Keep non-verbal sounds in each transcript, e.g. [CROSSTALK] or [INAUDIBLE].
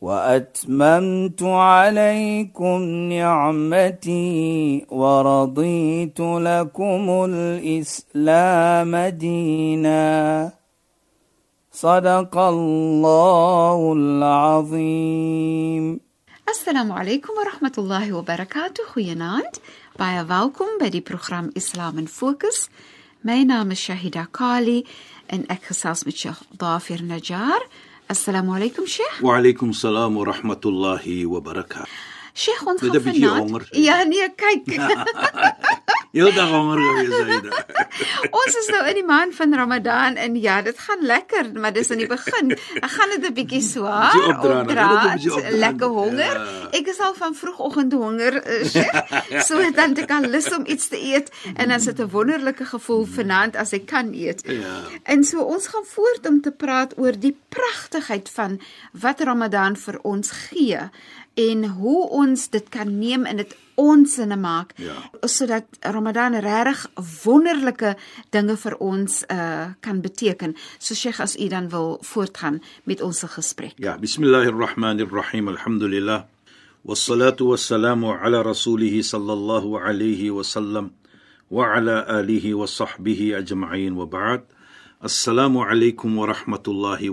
وأتممت عليكم نعمتي ورضيت لكم الإسلام دينا. صدق الله العظيم. السلام عليكم ورحمة الله وبركاته. خيانات بايا فاوكم بدي بروخرام إسلام فوكس. ماي نام الشهيده كالي إن اكسس مع ضافر نجار. Assalamu alaykum Sheikh. Wa alaykum salaam wa rahmatullahi wa barakatuh. Sheikh ons gaan vanaand-. Ja nee, kyk. [LAUGHS] Heeldag honger gewees hyde. [LAUGHS] ons is nou in die maand van Ramadan en ja, dit gaan lekker, maar dis aan die begin. Ek gaan dit 'n bietjie swaar Bietjie opdra, dan gaan dit 'n bietjie opdra. lekker honger. Ja. Ek is al van vroegoggend honger, Sheikh. [LAUGHS] so dan het ek al lus om iets te eet en dan is dit 'n wonderlike gevoel vanaand as ek kan eet. Ja. En so ons gaan voort om te praat oor die pragtigheid van wat Ramadan vir ons gee en hoe ons dit kan neem en dit ons sinne maak Ja. sodat Ramadan regtig wonderlike dinge vir ons uh kan beteken. So Sheikh as u dan wil voortgaan met ons gesprek. Ja, bismillahirrahmanirrahim. Alhamdulillah. Wassalatu wassalamu ala rasulih sallallahu alayhi wa sallam wa ala alihi wa sahbihi ajma'in wa ba'd. Assalamu alaykum wa rahmatullahi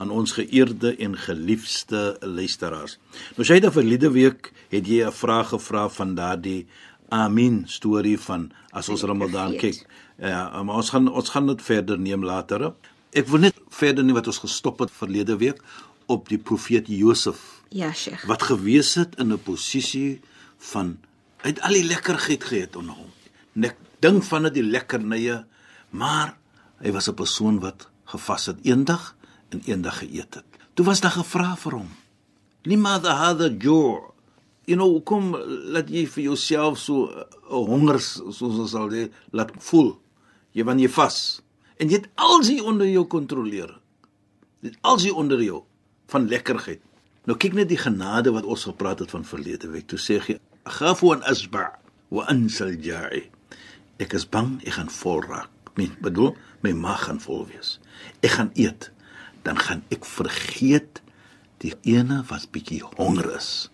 aan ons geëerde en geliefde luisteraars. Nou sy het verlede week het jy 'n vraag gevra van daardie Amin storie van as ons Ramadan kyk. Ja, maar ons gaan ons gaan dit verder neem later. Ek wil net verder neem wat ons gestop het verlede week op die profeet Josef Ja, Sheikh. wat gewees het in 'n posisie van hy het al die lekkerheid geëet onder hom. Nek ding van dit die lekkernye, maar hy was 'n persoon wat gevas het eendag en eendag geëet het. Toe was daar gevra vir hom. Limadha hadha ju' You know, kom laat jy vir jouself so 'n uh, honger soos ons sal sê, laat voel. Jy wanneer jy vas en jy het alsie onder jou kontroleer. Dit alsie onder jou van lekkerheid. Nou kyk net die genade wat ons gepraat het van verlede week. Toe sê jy, "Khafu an asba' wa ansal ja'i." Ek is bang ek gaan vol raak. Met bedoel, my maag gaan vol wees. Ek gaan eet, dan gaan ek vergeet die ene wat bietjie honger is.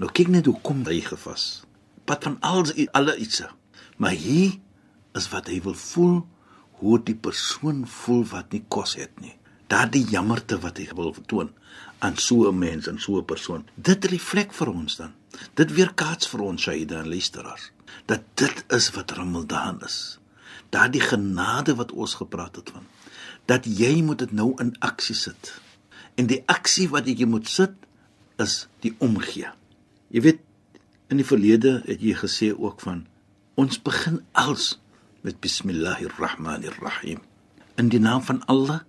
Nou kyk net hoe kom hy gevas. Pad van alles alle ietsie. Maar hier is wat hy wil voel hoe die persoon voel wat nie kos het nie. Daardie jammerte wat hy wil toon aan so 'n mens en so 'n persoon. Dit reflek vir ons dan. Dit weerkaats vir ons Shaida en luisteraars dat dit is wat Ramadan is. Daardie genade wat ons gepraat het van. Dat jy moet dit nou in aksie sit. En die aksie wat jy moet sit is die omgee. Jy weet in die verlede het jy gesê ook van ons begin als met bismillahirrahmanirrahim. In die naam van Allah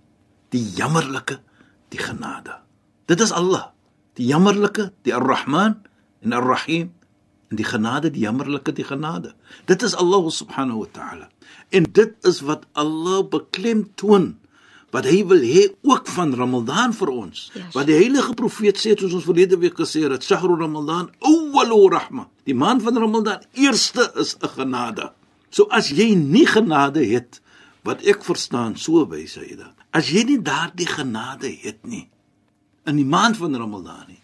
die jammerlike die genade. Dit is Allah. Die jammerlike die arrahman en arrahim. En die genade die jammerlike die genade. Dit is Allah subhanahu wa ta'ala. En dit is wat Allah beklemtoon wat hy wil hê ook van Ramadan vir ons. Ja, wat die heilige profeet sê soos ons verlede week gesê het, Shahru Ramadan awwalu rahma. Die maand van Ramadan eerste is 'n genade. So as jy nie genade het wat ek verstaan so wys hy dit. As jy nie daardie genade het nie in die maand van Ramadan nie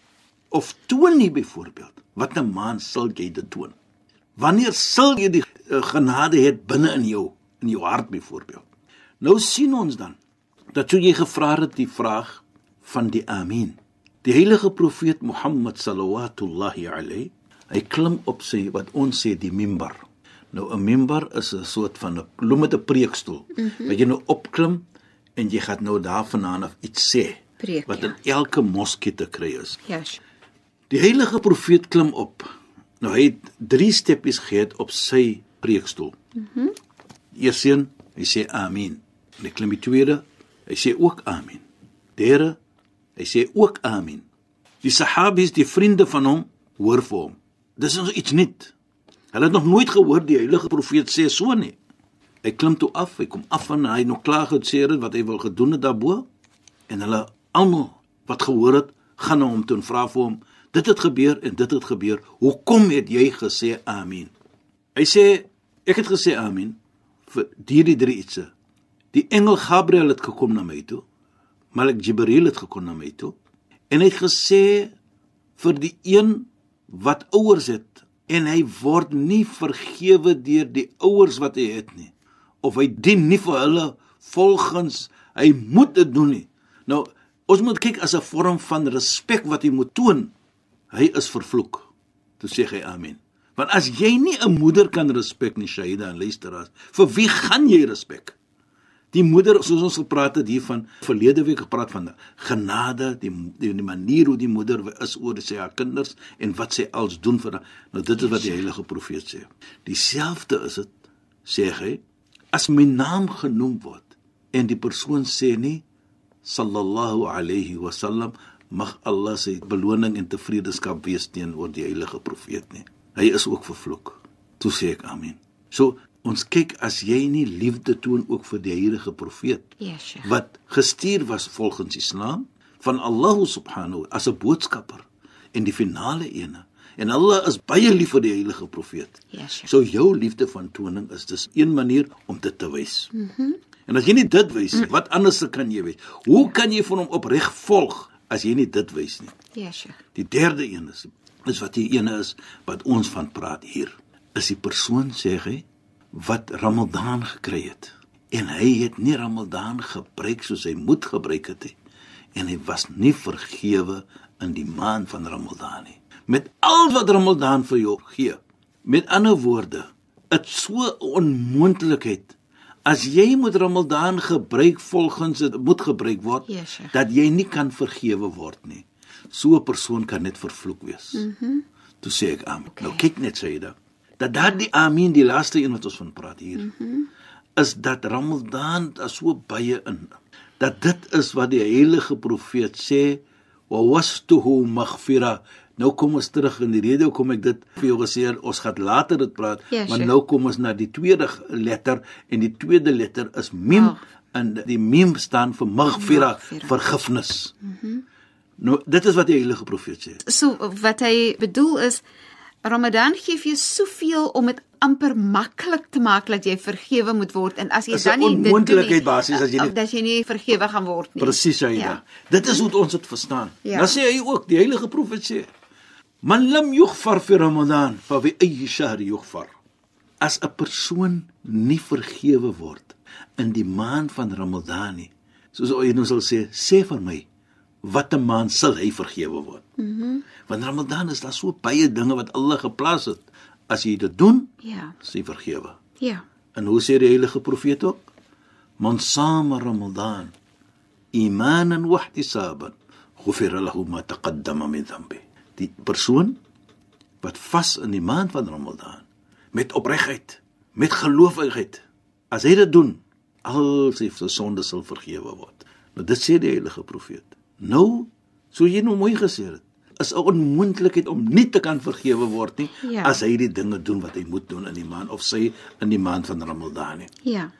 of toon nie byvoorbeeld, wat 'n maand sal jy dit toon? Wanneer sal jy die uh, genade het binne in jou, in jou hart byvoorbeeld? Nou sien ons dan dat toe jy gevra het die vraag van die Amin. Die heilige profeet Mohammed sallallahu alayhi, hy klim op sy wat ons sê die mimbar. Nou 'n mimbar is 'n soort van 'n bloem met 'n preekstoel. Mm -hmm. Wat jy nou opklim en jy gaan nou daarvandaan af iets sê Preek, wat ja. in elke moskee te kry is. Ja. Sheikh. Die heilige profeet klim op. Nou hy het 3 steppies gehad op sy preekstoel. Mhm. Mm Eerseen, hy sê amen. En hy klim die tweede, hy sê ook amen. Derde, hy sê ook amen. Die Sahabies, die vriende van hom, hoor vir hom. Dis ons iets nuut. Hulle het nog nooit gehoor die heilige profeet sê so nie. Hy klim toe af, hy kom af en hy nog klaar gesê het wat hy wil gedoen het daarbo en hulle almal wat gehoor het, gaan na hom toe en vra vir hom, dit het gebeur en dit het gebeur. Hoekom het jy gesê amen? Hy sê ek het gesê amen vir hierdie drie ietsie. Die engel Gabriël het gekom na my toe. Malik Jibril het gekom na my toe en het gesê vir die een wat ouers het en hy word nie vergewe deur die ouers wat hy het nie of hy dien nie vir hulle volgens hy moet dit doen nie. Nou ons moet kyk as 'n vorm van respek wat hy moet toon. Hy is vervloek. Toe sê hy amen. Want as jy nie 'n moeder kan respek nie, Shaida en luisteraars, vir wie gaan jy respek? Die moeder, soos ons gepraat het hiervan verlede week gepraat van genade, die die, die manier hoe die moeder is oor sy haar kinders en wat sy als doen vir haar. Nou dit is wat die heilige profeet sê. Dieselfde is dit sê hy as my naam genoem word en die persoon sê nie sallallahu alayhi wasallam mag Allah sy beloning en tevredeskap wees teenoor die heilige profeet nie hy is ook vervloek. Toe sê ek amen. So ons kyk as jy nie liefde toon ook vir die heilige profeet Yes, Sheikh. wat gestuur was volgens Islam van Allah subhanahu as 'n boodskapper en die finale ene en Allah is baie lief vir die heilige profeet. Yes, Sheikh. So jou liefde van toning is dis een manier om dit te wys. Mhm. Mm en as jy nie dit wys nie, wat anders kan jy wys? Hoe kan jy van hom opreg volg as jy nie dit wys nie? Yes, Sheikh. Die derde een is is wat die ene is wat ons van praat hier. Is die persoon sê hy wat Ramadan gekry het en hy het nie Ramadan gebruik soos hy moet gebruik het nie en hy was nie vergewe in die maand van Ramadan nie. Met al wat Ramadan vir jou gee. Met ander woorde, dit so onmoontlikheid as jy moet Ramadan gebruik volgens dit moet gebruik word Ja, Sheikh. dat jy nie kan vergewe word nie. So 'n persoon kan net vervloek wees. Mhm. Mm Toe sê ek amen. Okay. Nou kyk net Saida. Dat daardie amen die laaste een wat ons van praat hier. Mm is dat Ramadan is so baie in. Dat dit is wat die heilige profeet sê, "Wa wastuhu maghfira." Nou kom ons terug in die rede hoekom ek dit vir jou gesê het, ons gaan later dit praat, Ja, maar sure. nou kom ons na die tweede letter en die tweede letter is mim Ah. en die mim staan vir maghfira, Maghfira. vergifnis. Mhm. Nou dit is wat die heilige profeet sê. So wat hy bedoel is Ramadan gee vir jou soveel om dit amper maklik te maak dat jy vergewe moet word en as jy Dis 'n dan nie dit doen nie, basies as jy nie- dat jy nie vergewe gaan word nie. Presies hy. Ja. Ja. Dit is hoe ons dit verstaan. Ja. Dan sê hy ook die heilige profeet sê Man lam yughfar fi Ramadan fa bi ayyi shahr yughfar. As 'n persoon nie vergewe word in die maand van Ramadan nie, soos jy nou sal sê, sê vir my, watter maand sal hy vergewe word? Mhm. Mm Want Ramadan is daar so baie dinge wat Allah geplaas het. As jy dit doen, Ja. jy vergewe. Ja. En hoe sê die heilige profeet ook? Man saama Ramadan imanan wa ihtisaban ghufira lahu ma taqaddama min dhanbi. Die persoon wat vas in die maand van Ramadan met opregtheid, met geloofigheid, as hy dit doen, al sy sondes sal vergewe word. Nou dit sê die heilige profeet. Nou, so jy nou mooi gesê het, is 'n onmoontlikheid om nie te kan vergewe word nie Ja. as hy die dinge doen wat hy moet doen in die maand of sy in die maand van Ramadan nie. Ja.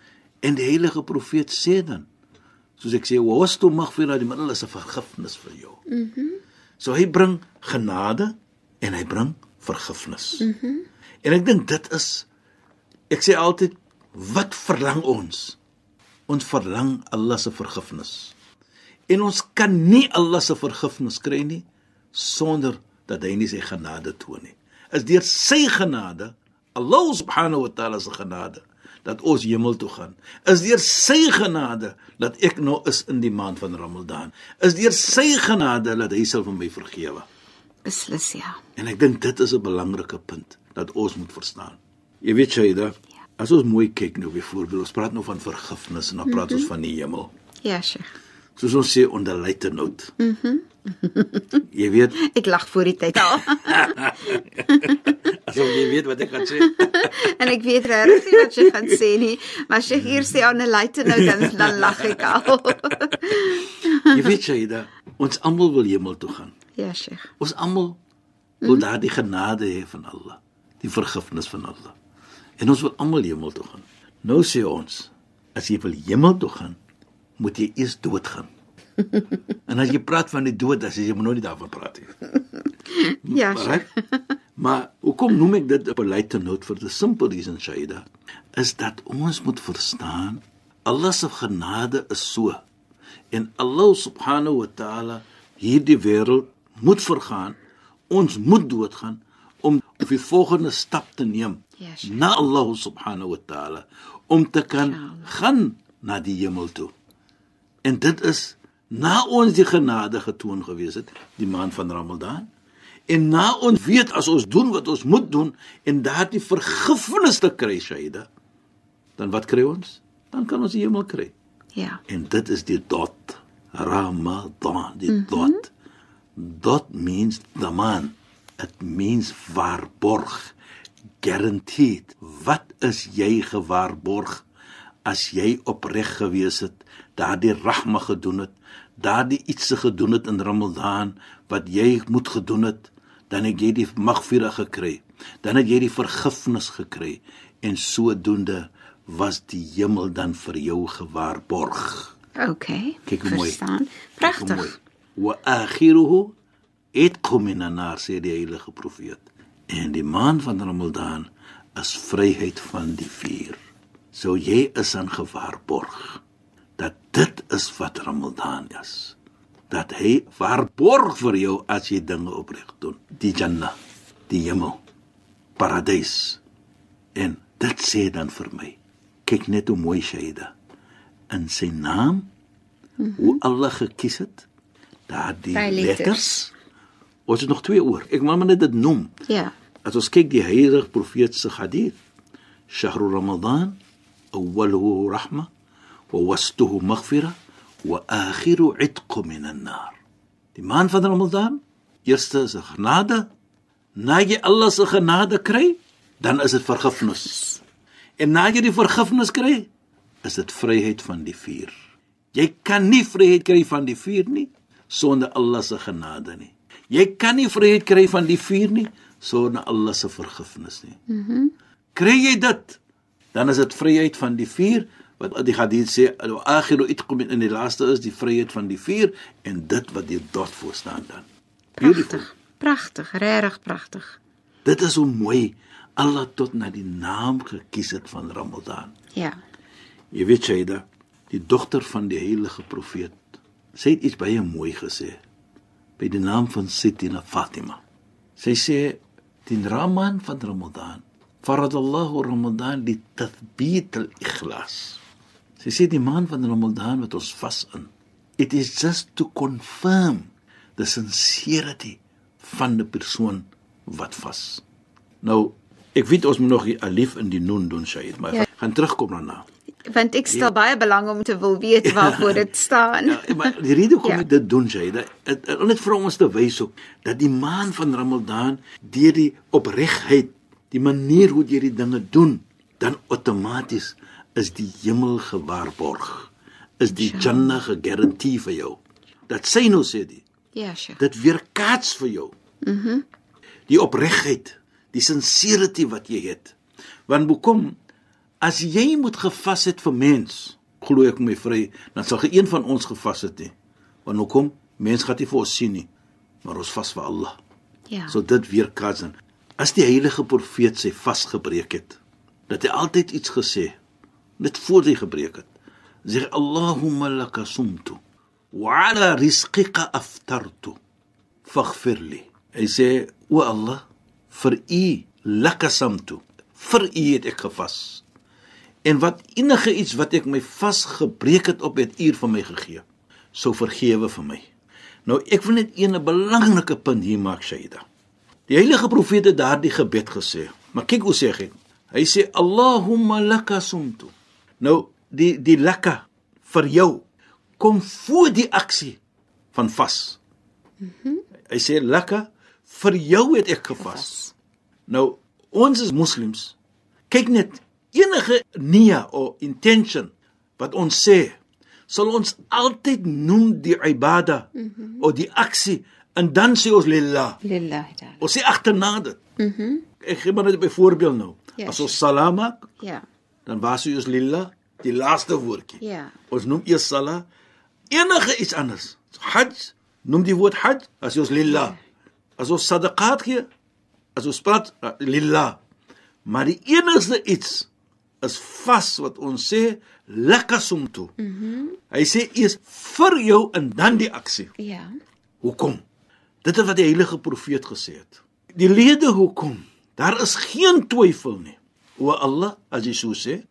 En die heilige profeet sê dan, soos ek sê, "Wastu maghfira die middel is 'n vergifnis vir jou." Mhm. Mm so hy bring genade en hy bring vergifnis. Mhm. Mm en ek dink dit is ek sê altyd, wat verlang ons? Ons verlang Allah se vergifnis. En ons kan nie Allah se vergifnis kry nie sonder dat hy nie sy genade toon nie. Is deur sy genade, Allah subhanahu wa taala se genade dat ons hemel toe gaan. Is deur sy genade dat ek nou is in die maand van Ramadan. Is deur sy genade dat hy sal vir my vergewe. Beslis ja. En ek dink dit is 'n belangrike punt dat ons moet verstaan. Jy weet Shaida, as ons mooi kyk nou byvoorbeeld, ons praat nou van vergifnis en dan praat ons van die hemel. Ja, Sheikh. Soos ons sê onder lighter note. Mhm. jy weet, [LAUGHS] Ek lag voor die tyd al. [LAUGHS] asof jy weet wat ek gaan sê. [LAUGHS] en ek weet regtig nie wat jy gaan sê nie, maar as jy hier sê aan 'n late nou dan dan lag ek al. jy weet Shaida, ons almal wil hemel toe gaan. Ja, Sheikh. Ons almal wil mm. daardie genade hê van Allah, die vergifnis van Allah. En ons wil almal hemel toe gaan. Nou sê ons, as jy wil hemel toe gaan, moet jy eers doodgaan. en as jy praat van die dood, sê jy moet nou nie daarvan praat nie. [LAUGHS] Ja, Sheikh. Maar hoekom noem ek dit 'n polite note vir the simple reason Shaida? Is dat ons moet verstaan Allah se genade is so en Allah subhanahu wa ta'ala hierdie wêreld moet vergaan. Ons moet doodgaan om die volgende stap te neem Yes. na Allah subhanahu wa ta'ala om te kan gaan na die hemel toe. En dit is na ons die genade getoon gewees het, die maand van Ramadan. En na ons weet as ons doen wat ons moet doen en daardie vergifnis te kry, Shaida, dan wat kry ons? Dan kan ons die hemel kry. Ja. En dit is die dot Ramadan, die mm -hmm. dot. Dot means the man. It means waarborg, guaranteed. Wat is jy gewaarborg as jy opreg gewees het, daardie rahma gedoen het, daardie ietsie gedoen het in Ramadan wat jy moet gedoen het, dan het jy die magvira gekry. Dan het jy die vergifnis gekry en sodoende was die hemel dan vir jou gewaarborg. Okay. Kyk hoe mooi. Verstaan. Pragtig. Wa akhiruhu itqu min an-nar sê die heilige profeet. En die maand van Ramadan is vryheid van die vuur. So jy is aan gewaarborg dat dit is wat Ramadan is. Dat hy waarborg vir jou as jy dinge opreg doen. Die Jannah, die hemel, paradys. En dit sê dan vir my, kyk net hoe mooi Shaida in sy naam mm -hmm. hoe Allah gekies het daardie letters. letters. Ons het nog twee oor. Ek wil maar net dit noem. Ja. As ons kyk die heilige profeet se hadith, shahru ramadan wa wastuhu maghfira wa akhiru itq min an-nar. Die maand van Ramadan, eerste is 'n genade. Na jy Allah se genade kry, dan is dit vergifnis. En na jy die vergifnis kry, is dit vryheid van die vuur. Jy kan nie vryheid kry van die vuur nie sonder Allah se genade nie. Jy kan nie vryheid kry van die vuur nie sonder Allah se vergifnis nie. Mhm. Mm kry jy dit, dan is dit vryheid van die vuur wat die hadith sê al-akhiru itqum in die laaste is die vryheid van die vuur en dit wat die dood voor staan dan. Beautiful. Pragtig. Pragtig, regtig pragtig. Dit is hoe mooi Allah tot na die naam gekies het van Ramadan. Ja. Jy weet Shaida, die dogter van die heilige profeet, sy het iets baie mooi gesê by die naam van Sittina Fatima. Sy sê die Ramadan van Ramadan, faradallahu Ramadan li tathbit al-ikhlas. Sy sê die maand van Ramadan wat ons vas in, it is just to confirm the sincerity van die persoon wat vas. Nou, ek weet ons moet nog die alif in die noon doen, Shaid, maar Ja. ja. gaan terugkom daarna. Want ek stel baie belang om te wil weet waarvoor [LAUGHS] dit staan. Ja, maar die rede hoekom Ja. ja. ek dit doen, dat dit net vir ons te wys ook dat die maand van Ramadan deur die opregheid, die manier hoe jy die dinge doen, dan outomaties is die hemel gewaarborg. Is die Jannah gegarandeer vir jou. Dat sy nou sê die, Ja, sure. dit weerkaats vir jou. Mhm. Die opregheid, die sincerity wat jy het. Want hoekom as jy moet gevas het vir mens, glo ek my vry, dan sal geen van ons gevas het nie. Want hoekom? Mens gaan nie vir ons sien nie, maar ons vas vir Allah. Ja. So dit weerkaats dan. As die heilige profeet sy vasgebreek het, dat hy altyd iets gesê, net voor hy gebreek het. Sê Allahumma laka sumtu wa ala rizqika aftartu faghfir li. Hy sê o Allah, vir u laka sumtu. Vir u het ek gevas. En wat enige iets wat ek my vasgebreek het op het uur van my gegee, sou vergewe vir my. Nou ek wil net een belangrike punt hier maak, Shaida. Die heilige profeet het daardie gebed gesê. Maar kyk hoe sê hy. Hy sê Allahumma laka sumtu. Nou die die laka vir jou kom voor die aksie van vas. Mm -hmm. Hy sê laka vir jou het ek gevas. Nou ons is moslems. Kyk net enige nia of intention wat ons sê sal ons altyd noem die ibada mm -hmm. of die aksie En dan sê ons lillah. Lillahi ta'ala. Ons sê agterna dit. Mhm. Mm Ek gee maar net 'n voorbeeld nou. Ja, As ons salaam maak, ja. dan was ons lillah die laaste woordjie. Ja. Ons noem eers sala enige iets anders. Hajj, noem die woord hajj as ons lillah. As ons sadaqat gee, as ons praat uh, lillah. Maar die enigste iets is vas wat ons sê lakasumtu. Mhm. Mm Hy sê eers vir jou en dan die aksie. Ja. Hoekom? Dit is wat die heilige profeet gesê het. Die lede hoekom? Daar is geen twyfel nie. O Allah, as jy so sê,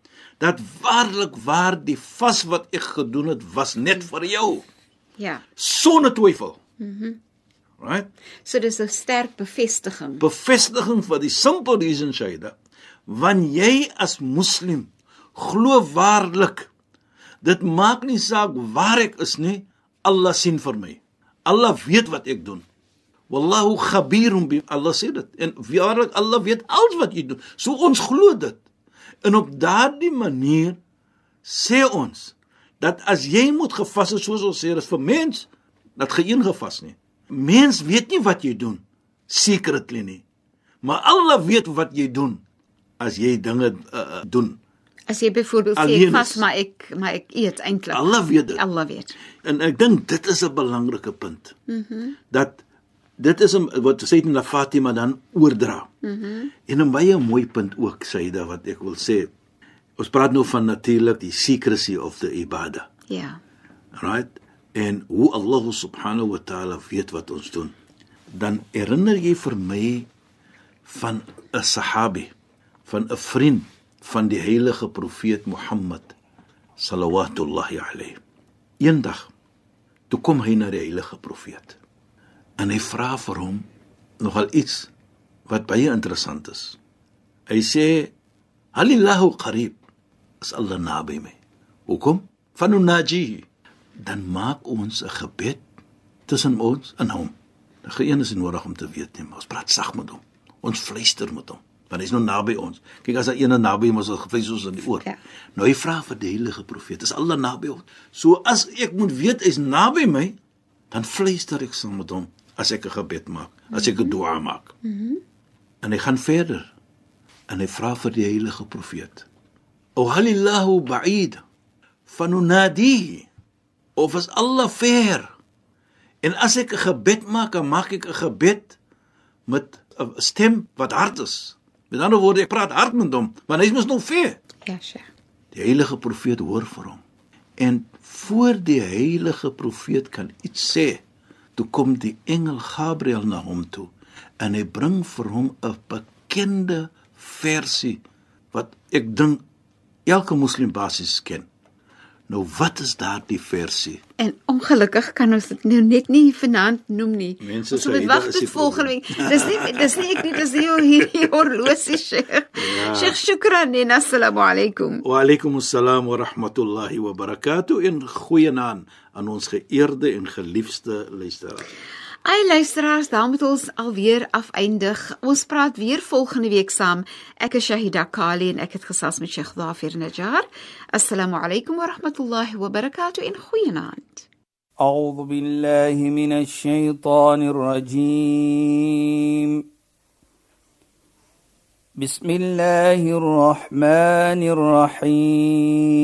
dat waarlik waar die vas wat ek gedoen het was net vir jou, Ja. sonder twyfel. Mhm. Mm right? So dis 'n sterk bevestiging. Bevestiging vir die simpel reason Shaida, want jy as moslim glo waarlik dit maak nie saak waar ek is nie, Allah sien vir my. Allah weet wat ek doen. Wallahu khabirun bi Allah sê dit. En waarlik Allah weet alles wat jy doen. So ons glo dit. En op daardie manier sê ons dat as jy moet gevas het soos ons sê, dis vir mens dat geen gevas nie. Mens weet nie wat jy doen secretly nie. Maar Allah weet wat jy doen as jy dinge uh, doen. As jy byvoorbeeld sê ek vas is- maar ek maar ek eet eintlik. Allah weet dit. Allah weet. En ek dink dit is 'n belangrike punt. Mhm. Mm dat dit is wat Sayyidina Fatima dan oordra. Mhm. Mm en 'n baie mooi punt ook Sayyida wat ek wil sê. Ons praat nou van natuurlik die secrecy of the ibadah. Ja. Right? En hoe Allah subhanahu wa ta'ala weet wat ons doen. Dan herinner jy vir my van 'n sahabi, van 'n vriend van die heilige profeet Mohammed sallallahu alayhi. Eendag toe kom hy na die heilige profeet. En hy vra vir hom nogal iets wat baie interessant is. Hy sê: "Halillahu qarib." Is Allah naby my. Hoekom? Fanunajihi. Dan maak ons 'n gebed tussen ons en hom. Die geen is nodig om te weet nie, maar ons praat sag met hom. Ons fluister met hom, want hy's nou naby ons. Kyk as daar een naby ons is, gefluister ons in die oor. Ja. Nou hy vra vir die heilige profeet, is Allah naby ons? So as ek moet weet hy's naby my, dan fluister ek saam met hom as ek 'n gebed maak, as ek 'n dua maak. Mhm. En hy gaan verder. En hy vra vir die heilige profeet. O halillahu ba'id fanunadihi of is Allah ver? En as ek 'n gebed maak, dan maak ek 'n gebed met 'n stem wat hard is. Met ander woorde, ek praat hard met hom, want hy is mos nog ver. Ja, sja. Die heilige profeet hoor vir hom. En voor die heilige profeet kan iets sê, toe kom die engel Gabriël na hom toe en hy bring vir hom 'n bekende versie wat ek dink elke moslim basies ken. Nou wat is daardie versie? En ongelukkig kan ons dit nou net nie vanaand noem nie. Mense ons moet "Dit wag tot volgende week. probleem." Dis nie dis nie ek nie, dis nie hierdie horlosie Sheikh. [LAUGHS] Ja. Sheikh shukran en assalamu alaykum. Wa alaykum assalam wa rahmatullahi wa barakatuh en goeienaand aan ons geëerde en geliefde luisteraars. Ai luisteraars, dan moet ons alweer afeindig. Ons praat weer volgende week saam. Ek is Shahida Kali en ek het gesels met Sheikh Dafir Najjar. Assalamu alaykum wa rahmatullahi wa barakatuh en goeienaand. أعوذ بالله من الشيطان الرجيم بسم الله الرحمن الرحيم